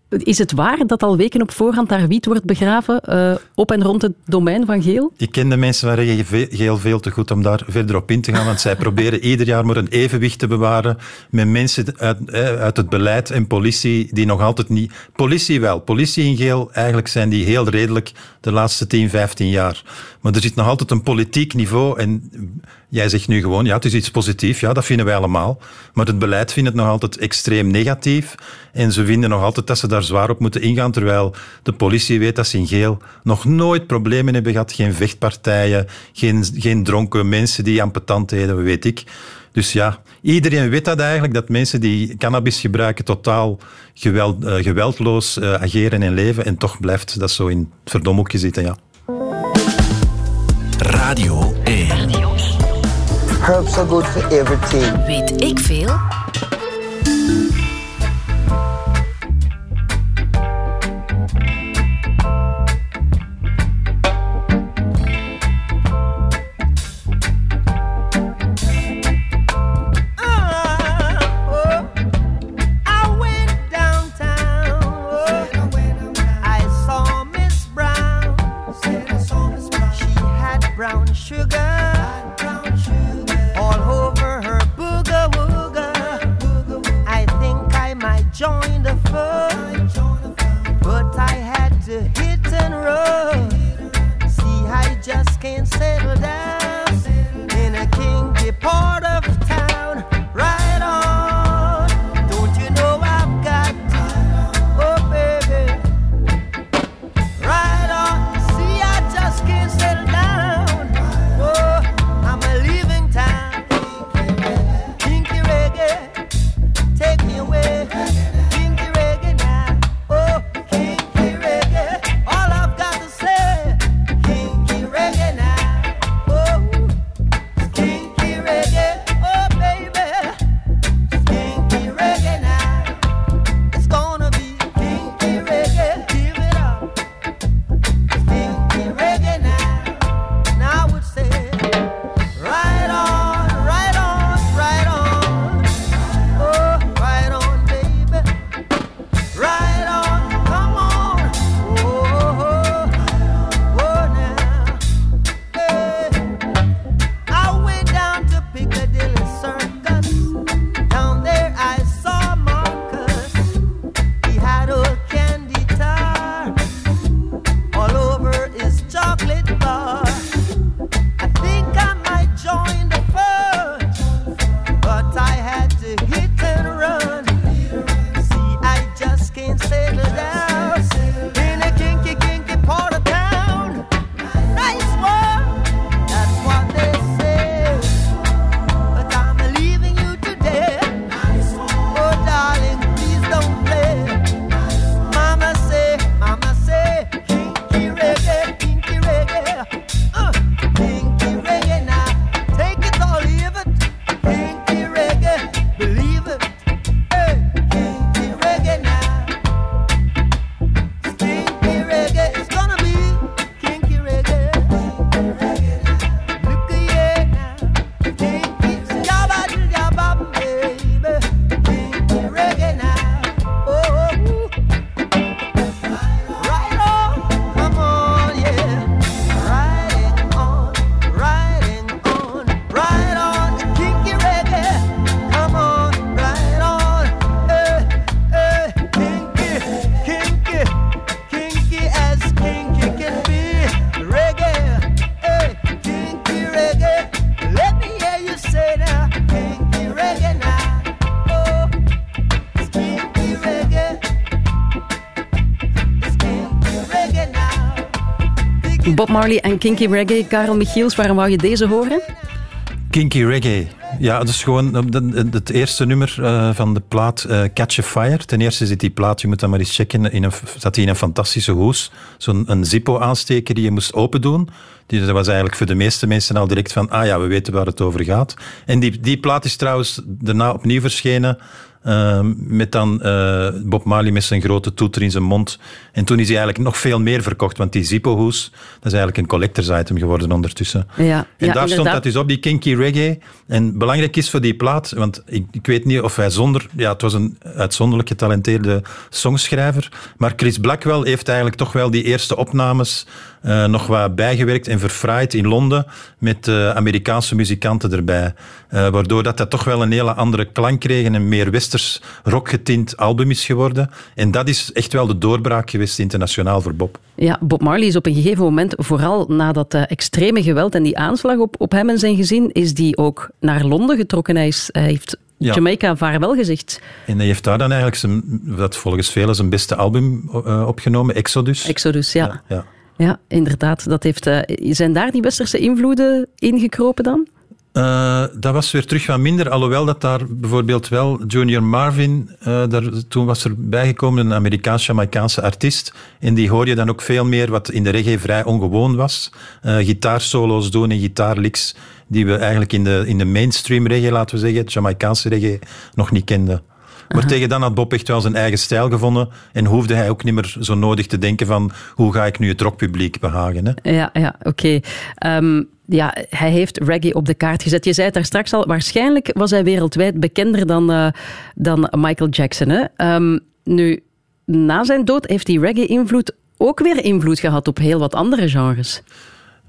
Is het waar dat al weken op voorhand daar wiet wordt begraven eh, op en rond het domein van geel? Ik ken de mensen van Ve- Geel veel te goed om daar verder op in te gaan, want zij proberen ieder jaar maar een evenwicht te bewaren met mensen uit, eh, uit het beleid en politie die nog altijd niet... Politie wel. Politie in Geel, eigenlijk zijn die heel redelijk de laatste 10, 15 jaar. Maar er zit nog altijd een politiek niveau en jij zegt nu gewoon, ja, het is iets positiefs, ja, dat vinden wij allemaal. Maar het beleid vindt het nog altijd extreem negatief en ze vinden nog altijd dat ze daar zwaar op moeten ingaan, terwijl de politie weet dat ze in Geel nog nooit problemen hebben gehad, geen vechtpartijen, geen, geen dronken mensen die ampetant deden, weet ik. Dus ja, iedereen weet dat eigenlijk, dat mensen die cannabis gebruiken totaal geweld, eh, geweldloos eh, ageren en leven. En toch blijft dat zo in het verdomhoekje zitten, ja. Radio 1. Herbs are good for everything. Weet ik veel? Bob Marley en Kinky Reggae. Karel Michiels, waarom wou je deze horen? Kinky Reggae. Ja, dat is gewoon eh, het eerste nummer eh, van de plaat eh, Catch a Fire. Ten eerste zit die plaat, je moet dat maar eens checken, in een, zat die in een fantastische hoes. Zo'n Zippo-aansteker die je moest open doen. Die, dat was eigenlijk voor de meeste mensen al direct van, ah ja, we weten waar het over gaat. En die, die plaat is trouwens daarna opnieuw verschenen. Eh, met dan eh, Bob Marley met zijn grote toeter in zijn mond. En toen is hij eigenlijk nog veel meer verkocht, want die Zippo-hoes, dat is eigenlijk een collectors item geworden ondertussen. Ja, En ja, daar stond dat dus op, die kinky reggae. En belangrijk is voor die plaat, want ik, ik weet niet of hij zonder... Ja, het was een uitzonderlijk getalenteerde songschrijver. Maar Chris Blackwell heeft eigenlijk toch wel die eerste opnames eh, nog wat bijgewerkt en verfraaid in Londen met eh, Amerikaanse muzikanten erbij. Eh, waardoor dat, dat toch wel een hele andere klank kreeg en een meer westers rockgetint album is geworden. En dat is echt wel de doorbraak geweest internationaal voor Bob. Ja, Bob Marley is op een gegeven moment, vooral na dat extreme geweld en die aanslag op, op hem en zijn gezin, is die ook naar Londen getrokken. Hij, is, hij heeft Ja. Jamaica vaarwel gezegd. En hij heeft daar dan eigenlijk zijn, wat volgens velen zijn beste album opgenomen, Exodus. Exodus, ja. ja. Ja, inderdaad. Dat heeft, eh, zijn daar die westerse invloeden ingekropen dan? Uh, dat was weer terug wat minder, alhoewel dat daar bijvoorbeeld wel Junior Marvin, uh, daar, toen was er bijgekomen een Amerikaans-Jamaicaanse artiest, en die hoor je dan ook veel meer wat in de reggae vrij ongewoon was. Gitaarsolo's doen en gitaarlicks die we eigenlijk in de, in de mainstream reggae, laten we zeggen, Jamaicaanse reggae, nog niet kenden. Maar tegen dan had Bob echt wel zijn eigen stijl gevonden en hoefde hij ook niet meer zo nodig te denken van hoe ga ik nu het rockpubliek behagen. Hè? Ja, ja oké. Okay. Um, ehm, ja, hij heeft reggae op de kaart gezet. Je zei het daar straks al, waarschijnlijk was hij wereldwijd bekender dan, uh, dan Michael Jackson. Hè? Um, nu, na zijn dood heeft die reggae-invloed ook weer invloed gehad op heel wat andere genres.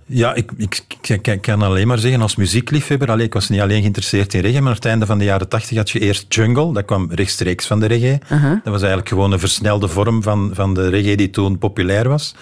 Ja, ik, ik, ik, kan alleen maar zeggen als muziekliefhebber. Allee, ik was niet alleen geïnteresseerd in reggae, maar aan het einde van de jaren tachtig had je eerst jungle. Dat kwam rechtstreeks van de reggae. Dat was eigenlijk gewoon een versnelde vorm van, van de reggae die toen populair was.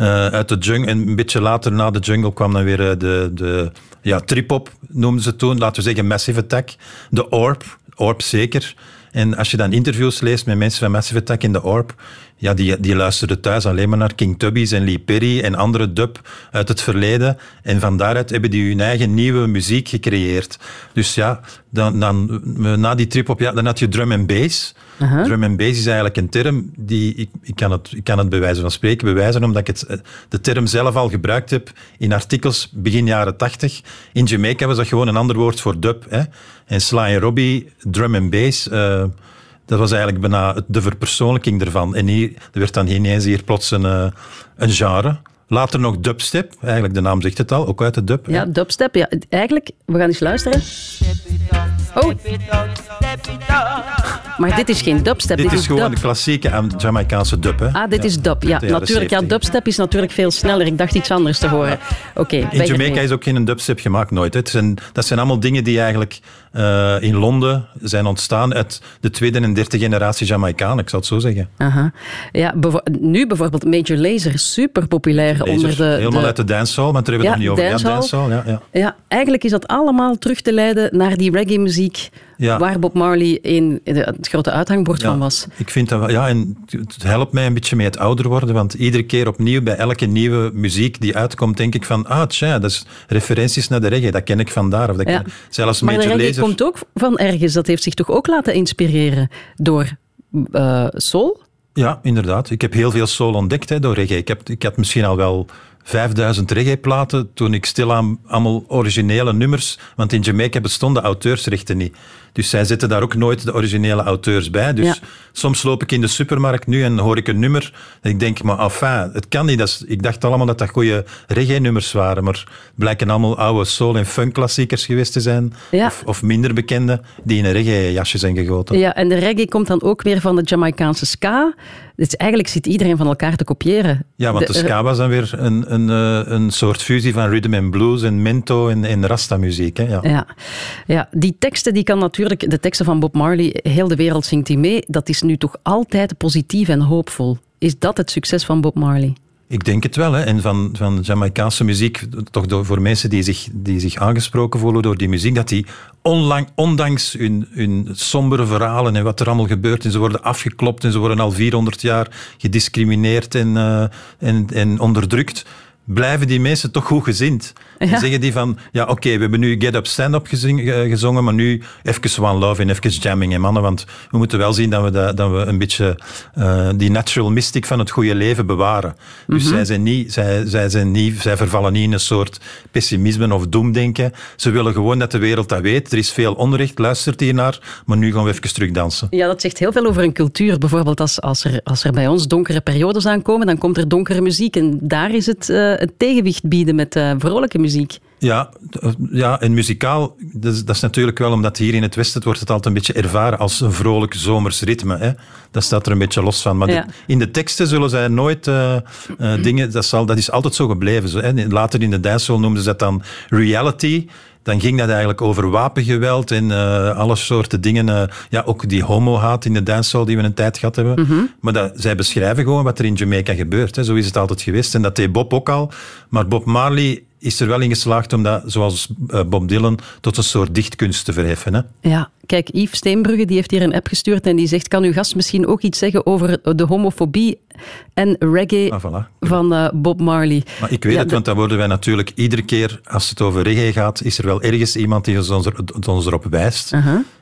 Uh, uit de jungle, en een beetje later na de jungle kwam dan weer eh, de, de ja, trip-hop, noemden ze toen. Laten we zeggen Massive Attack. De Orb, Orb zeker. En als je dan interviews leest met mensen van Massive Attack in de Orb, ja, die, die luisterden thuis alleen maar naar King Tubby's en Lee Perry en andere dub uit het verleden. En van daaruit hebben die hun eigen nieuwe muziek gecreëerd. Dus ja, dan, dan, na die trip op, ja, dan had je drum en bass. Drum en bass is eigenlijk een term die, ik, ik, kan het, ik kan het bij wijze van spreken bewijzen, omdat ik het, de term zelf al gebruikt heb in artikels begin jaren tachtig. In Jamaica was dat gewoon een ander woord voor dub. Hè. En Sly en Robbie, drum en bass... Uh, dat was eigenlijk bijna de verpersoonlijking ervan. En hier, er werd dan ineens hier plots een, uh, een genre. Later nog dubstep, eigenlijk de naam zegt het al, ook uit de dub. Ja, dubstep, ja. Eigenlijk, we gaan eens luisteren. Oh. Maar dit is geen dubstep. Dit, dit is, gewoon de klassieke Jamaicaanse dub. Hè? Ah, dit is dub. Ja, natuurlijk. Ja, dubstep is natuurlijk veel sneller. Ik dacht iets anders te horen. Oké. in Jamaica is ook geen dubstep gemaakt, nooit. Het zijn, dat zijn allemaal dingen die eigenlijk uh, in Londen zijn ontstaan uit de tweede en derde generatie Jamaicanen, ik zou het zo zeggen. Aha. Ja, nu bijvoorbeeld Major Lazer, super populair onder de... Helemaal uit de dancehall, maar daar hebben we het nog niet over. Ja, dancehall, ja, ja. ja, eigenlijk is dat allemaal terug te leiden naar die reggae-muziek ja. waar Bob Marley in het grote uithangbord van was. Ik vind dat ja, en het helpt mij een beetje mee het ouder worden, want iedere keer opnieuw bij elke nieuwe muziek die uitkomt, denk ik van, ah, tja, dat is referenties naar de reggae, dat ken ik vandaar. Of dat ja. zelfs de reggae komt ook van ergens, dat heeft zich toch ook laten inspireren door uh, soul? Ja, inderdaad. Ik heb heel veel soul ontdekt hè, door reggae. Ik, heb, ik had misschien al wel 5000 reggae-platen toen ik stilaan allemaal originele nummers... Want in Jamaica bestonden auteursrechten niet. Dus zij zetten daar ook nooit de originele auteurs bij. Dus soms loop ik in de supermarkt nu en hoor ik een nummer. En ik denk, maar enfin, het kan niet. Dat is, ik dacht allemaal dat dat goede reggae-nummers waren. Maar blijken allemaal oude soul- en funk-klassiekers geweest te zijn. Of, of, minder bekende, die in een reggae-jasje zijn gegoten. Ja, en de reggae komt dan ook weer van de Jamaicaanse ska. Dus eigenlijk zit iedereen van elkaar te kopiëren. Ja, want de, ska was dan weer een, een, eh, een soort fusie van rhythm and blues en mento en, en rasta-muziek. Ja. Ja. ja, die teksten die kan natuurlijk de teksten van Bob Marley, heel de wereld zingt die mee, dat is nu toch altijd positief en hoopvol. Is dat het succes van Bob Marley? Ik denk het wel. Hè. En van, van Jamaicaanse muziek, toch voor mensen die zich, die zich aangesproken voelen door die muziek, dat die onlang, ondanks hun, hun sombere verhalen en wat er allemaal gebeurt, en ze worden afgeklopt en ze worden al 400 jaar gediscrimineerd en, uh, en, en onderdrukt, blijven die mensen toch goed gezind. Ja. zeggen die van, ja oké, we hebben nu Get Up Stand Up gezongen, maar nu even One Love en even jamming, hè, mannen. Want we moeten wel zien dat we, dat, dat we een beetje uh, die natural mystic van het goede leven bewaren. Dus mm zij, zijn niet, zij, zij, zijn niet, zij vervallen niet in een soort pessimisme of doemdenken. Ze willen gewoon dat de wereld dat weet. Er is veel onrecht, luistert hier naar, maar nu gaan we even terug dansen. Ja, dat zegt heel veel over een cultuur. Bijvoorbeeld als, als, er, als er bij ons donkere periodes aankomen, dan komt er donkere muziek. En daar is het uh, het tegenwicht bieden met uh, vrolijke muziek. Ja, ja, en muzikaal, dat is, dat is, natuurlijk wel omdat hier in het Westen wordt het altijd een beetje ervaren als een vrolijk zomers ritme. Hè? Dat staat er een beetje los van. Maar in de teksten zullen zij nooit uh, uh, dingen, dat, zal, dat is altijd zo gebleven. Zo, hè? Later in de dancehall noemden ze dat dan reality dan ging dat eigenlijk over wapengeweld en uh, alle soorten dingen. Uh, ja, ook die homo-haat in de dancehall die we een tijd gehad hebben. Mhm. Maar dat, zij beschrijven gewoon wat er in Jamaica gebeurt. Hè. Zo is het altijd geweest. En dat deed Bob ook al. Maar Bob Marley is er wel in geslaagd om dat, zoals eh, Bob Dylan, tot een soort dichtkunst te verheffen. Hè? Ja, kijk, Yves Steenbrugge die heeft hier een app gestuurd en die zegt, kan uw gast misschien ook iets zeggen over de homofobie en reggae Ah, voilà. van eh, Bob Marley? Maar ik weet Ja, het, want dan worden wij natuurlijk iedere keer, als het over reggae gaat, is er wel ergens iemand die ons, er- ons erop wijst.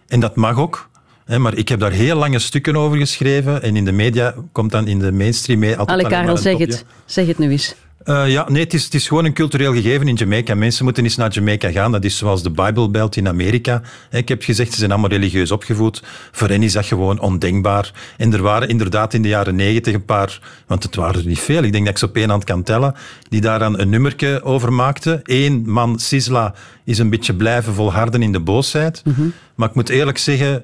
En dat mag ook. Hè, maar ik heb daar heel lange stukken over geschreven. En in de media komt dan in de mainstream mee maar Karel, zeg het. Zeg het nu eens. Eh, ja, nee, het is, het is gewoon een cultureel gegeven in Jamaica. Mensen moeten eens naar Jamaica gaan. Dat is zoals de Bible Belt in Amerika. Hè, Ik heb gezegd, ze zijn allemaal religieus opgevoed. Voor hen is dat gewoon ondenkbaar. En er waren inderdaad in de jaren negentig een paar, want het waren er niet veel, ik denk dat ik ze op één hand kan tellen, die daar dan een nummerke over maakten. Eén man, Sisla, is een beetje blijven volharden in de boosheid. Maar ik moet eerlijk zeggen,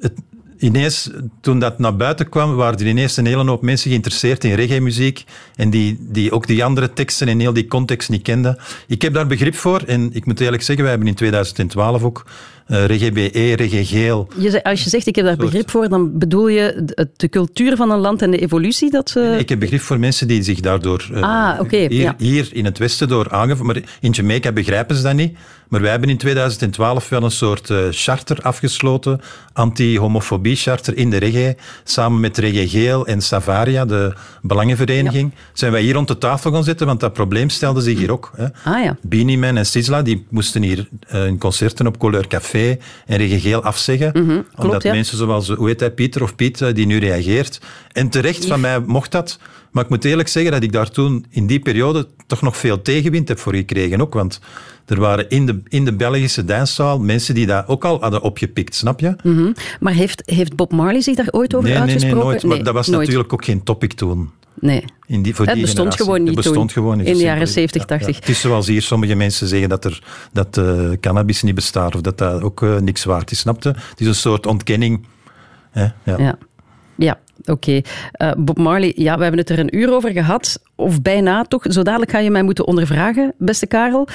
het, ineens, toen dat naar buiten kwam, waren er ineens een hele hoop mensen geïnteresseerd in reggae-muziek en die, die ook die andere teksten en heel die context niet kenden. Ik heb daar begrip voor en ik moet eerlijk zeggen, wij hebben in 2012 ook eh, reggae BE, reggae geel. Je, als je zegt, ik heb daar Soort. begrip voor, dan bedoel je de, de cultuur van een land en de evolutie dat ze... Ik heb begrip voor mensen die zich daardoor eh, Ah, hier, ja. hier in het Westen door aangevoerd. Maar in Jamaica begrijpen ze dat niet. Maar wij hebben in 2012 wel een soort eh, charter afgesloten, anti-homofobie-charter in de reggae, samen met Reggae Geel en Savaria, de belangenvereniging. Zijn wij hier rond de tafel gaan zitten, want dat probleem stelde zich hier ook. Hè. Ah ja. Beanie Man en Sisla die moesten hier eh, in concerten op Couleur Café en Reggae Geel afzeggen. omdat Mhm, ja. mensen zoals, hoe heet hij, Pieter of Piet, eh, die nu reageert. En terecht, van mij mocht dat. Maar ik moet eerlijk zeggen dat ik daar toen in die periode toch nog veel tegenwind heb voor gekregen ook. Want er waren in de, in de Belgische danszaal mensen die dat ook al hadden opgepikt, snap je? Mhm. Maar heeft, heeft Bob Marley zich daar ooit over nee, nee, nee, uitgesproken? nooit. Maar dat was nooit. natuurlijk ook geen topic toen. Nee. In die, voor Het die bestond generatie. gewoon niet Het bestond toen, gewoon niet. in de jaren simpel is 70, het. 80. Het is zoals hier sommige mensen zeggen dat, er, dat eh, cannabis niet bestaat of dat dat ook eh, niks waard is, snapte? Het is een soort ontkenning. Hè? Ja. Ja, ja oké. Eh, Bob Marley, ja, we hebben het er een uur over gehad. Of bijna toch. Zo dadelijk ga je mij moeten ondervragen, beste Karel.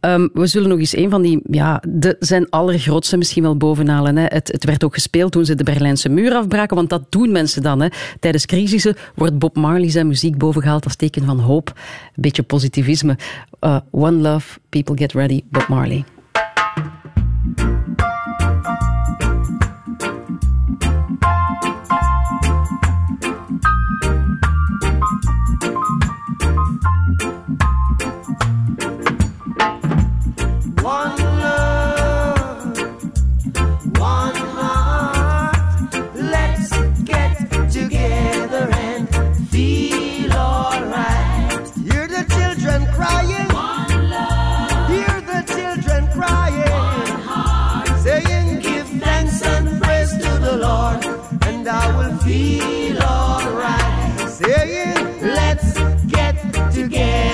Ehm, we zullen nog eens een van die, ja, de, zijn allergrootste misschien wel bovenhalen. Hè. Het, het werd ook gespeeld toen ze de Berlijnse muur afbraken, want dat doen mensen dan. Hè. Tijdens crisissen wordt Bob Marley zijn muziek bovengehaald als teken van hoop. Een beetje positivisme. Eh, one love, people get ready, Bob Marley. Together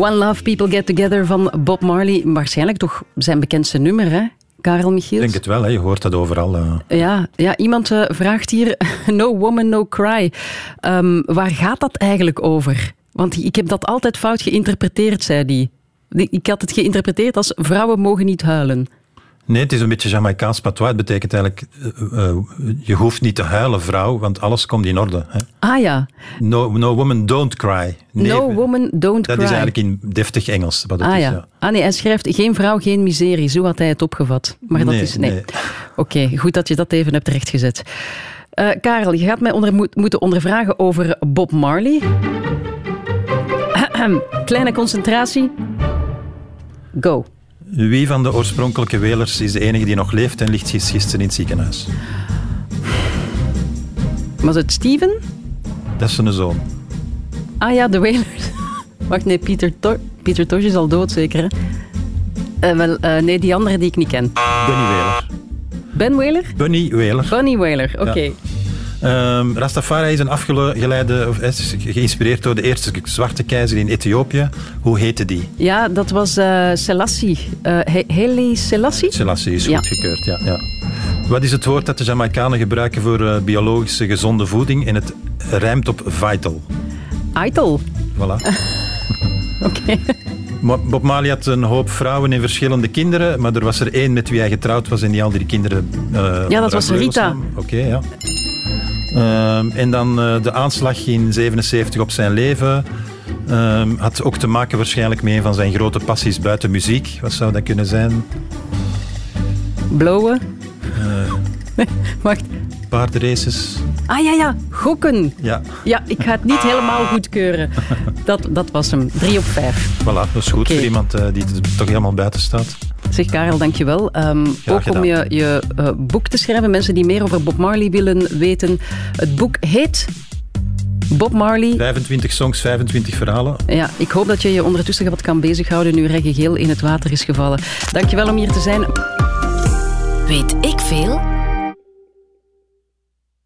One Love People Get Together van Bob Marley. Waarschijnlijk toch zijn bekendste nummer, hè? Karel Michiels? Ik denk het wel, hè. je hoort dat overal. eh. Ja, ja iemand eh, vraagt hier, No Woman, No Cry. Ehm, waar gaat dat eigenlijk over? Want ik heb dat altijd fout geïnterpreteerd, zei die. Die- Ik had het geïnterpreteerd als vrouwen mogen niet huilen. Nee, het is een beetje Jamaicaans patois. Het betekent eigenlijk, eh, eh, je hoeft niet te huilen, vrouw, want alles komt in orde. Hè. Ah ja, No, no woman, don't cry. Nee, No Woman, Don't Dat Cry. is eigenlijk in deftig Engels. Wat het Ah is, ja. Ah nee, hij schrijft geen vrouw, geen miserie. Zo had hij het opgevat. Maar dat Nee, is... Nee. nee. Oké, goed dat je dat even hebt rechtgezet. Eh Karel, je gaat mij onder, moet- moeten ondervragen over Bob Marley. Kleine concentratie. Go. Wie van de oorspronkelijke Welers is de enige die nog leeft en ligt gis- gisteren in het ziekenhuis? Was het Steven? Dat is zijn zoon. Ah ja, de Wailers. Wacht, nee, Pieter, Tor Pieter Tosh is al dood, zeker. Hè? Eh, wel, eh, nee, die andere die ik niet ken. Bunny Whaler. Ben Whaler? Bunny Whaler. Bunny Whaler, oké. Ehm, Rastafari is een afgeleide, of is geïnspireerd door de eerste zwarte keizer in Ethiopië. Hoe heette die? Ja, dat was eh Selassie. Haile Selassie? Selassie is goedgekeurd, ja, ja. Wat is het woord dat de Jamaicanen gebruiken voor eh, biologische gezonde voeding? En het rijmt op vital. Aitel. Voilà. Oké. Bob Marley had een hoop vrouwen en verschillende kinderen, maar er was er één met wie hij getrouwd was en die al die kinderen... eh, Ja, dat was Rita. Oké, ja. Ehm, en dan eh, de aanslag in 77 op zijn leven ehm, had ook te maken waarschijnlijk met een van zijn grote passies buiten muziek. Wat zou dat kunnen zijn? Blowen. Eh, Wacht. Paardenraces? Ah ja, ja. Gokken. Ja, Ja, ik ga het niet helemaal goedkeuren. Dat, dat was hem. Drie op vijf. voilà. Dat is goed voor iemand eh, die er toch helemaal buiten staat. Zeg Karel, dankjewel. Um, ook gedaan. om je, je eh, boek te schrijven. Mensen die meer over Bob Marley willen weten. Het boek heet Bob Marley. 25 songs, 25 verhalen. Ja, ik hoop dat je je ondertussen wat kan bezighouden nu Reggie Geel in het water is gevallen. Dankjewel om hier te zijn. Weet ik veel?